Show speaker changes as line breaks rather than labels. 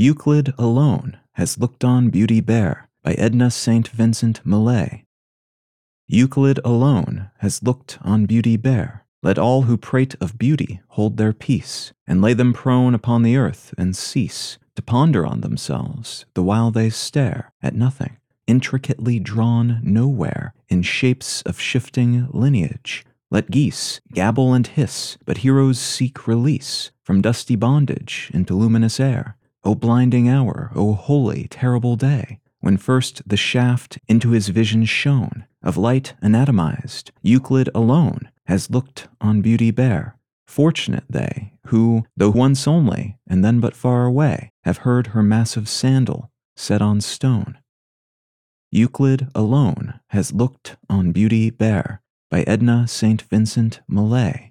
Euclid alone has looked on beauty bare by Edna St. Vincent Millay. Euclid alone has looked on beauty bare. Let all who prate of beauty hold their peace, and lay them prone upon the earth, and cease to ponder on themselves, the while they stare at nothing, intricately drawn nowhere in shapes of shifting lineage. Let geese gabble and hiss, but heroes seek release from dusty bondage into luminous air. O blinding hour, O holy, terrible day, when first the shaft into his vision shone, of light anatomized, Euclid alone has looked on beauty bare. Fortunate they, who, though once only, and then but far away, have heard her massive sandal set on stone. Euclid alone has looked on beauty bare by Edna St. Vincent Millay.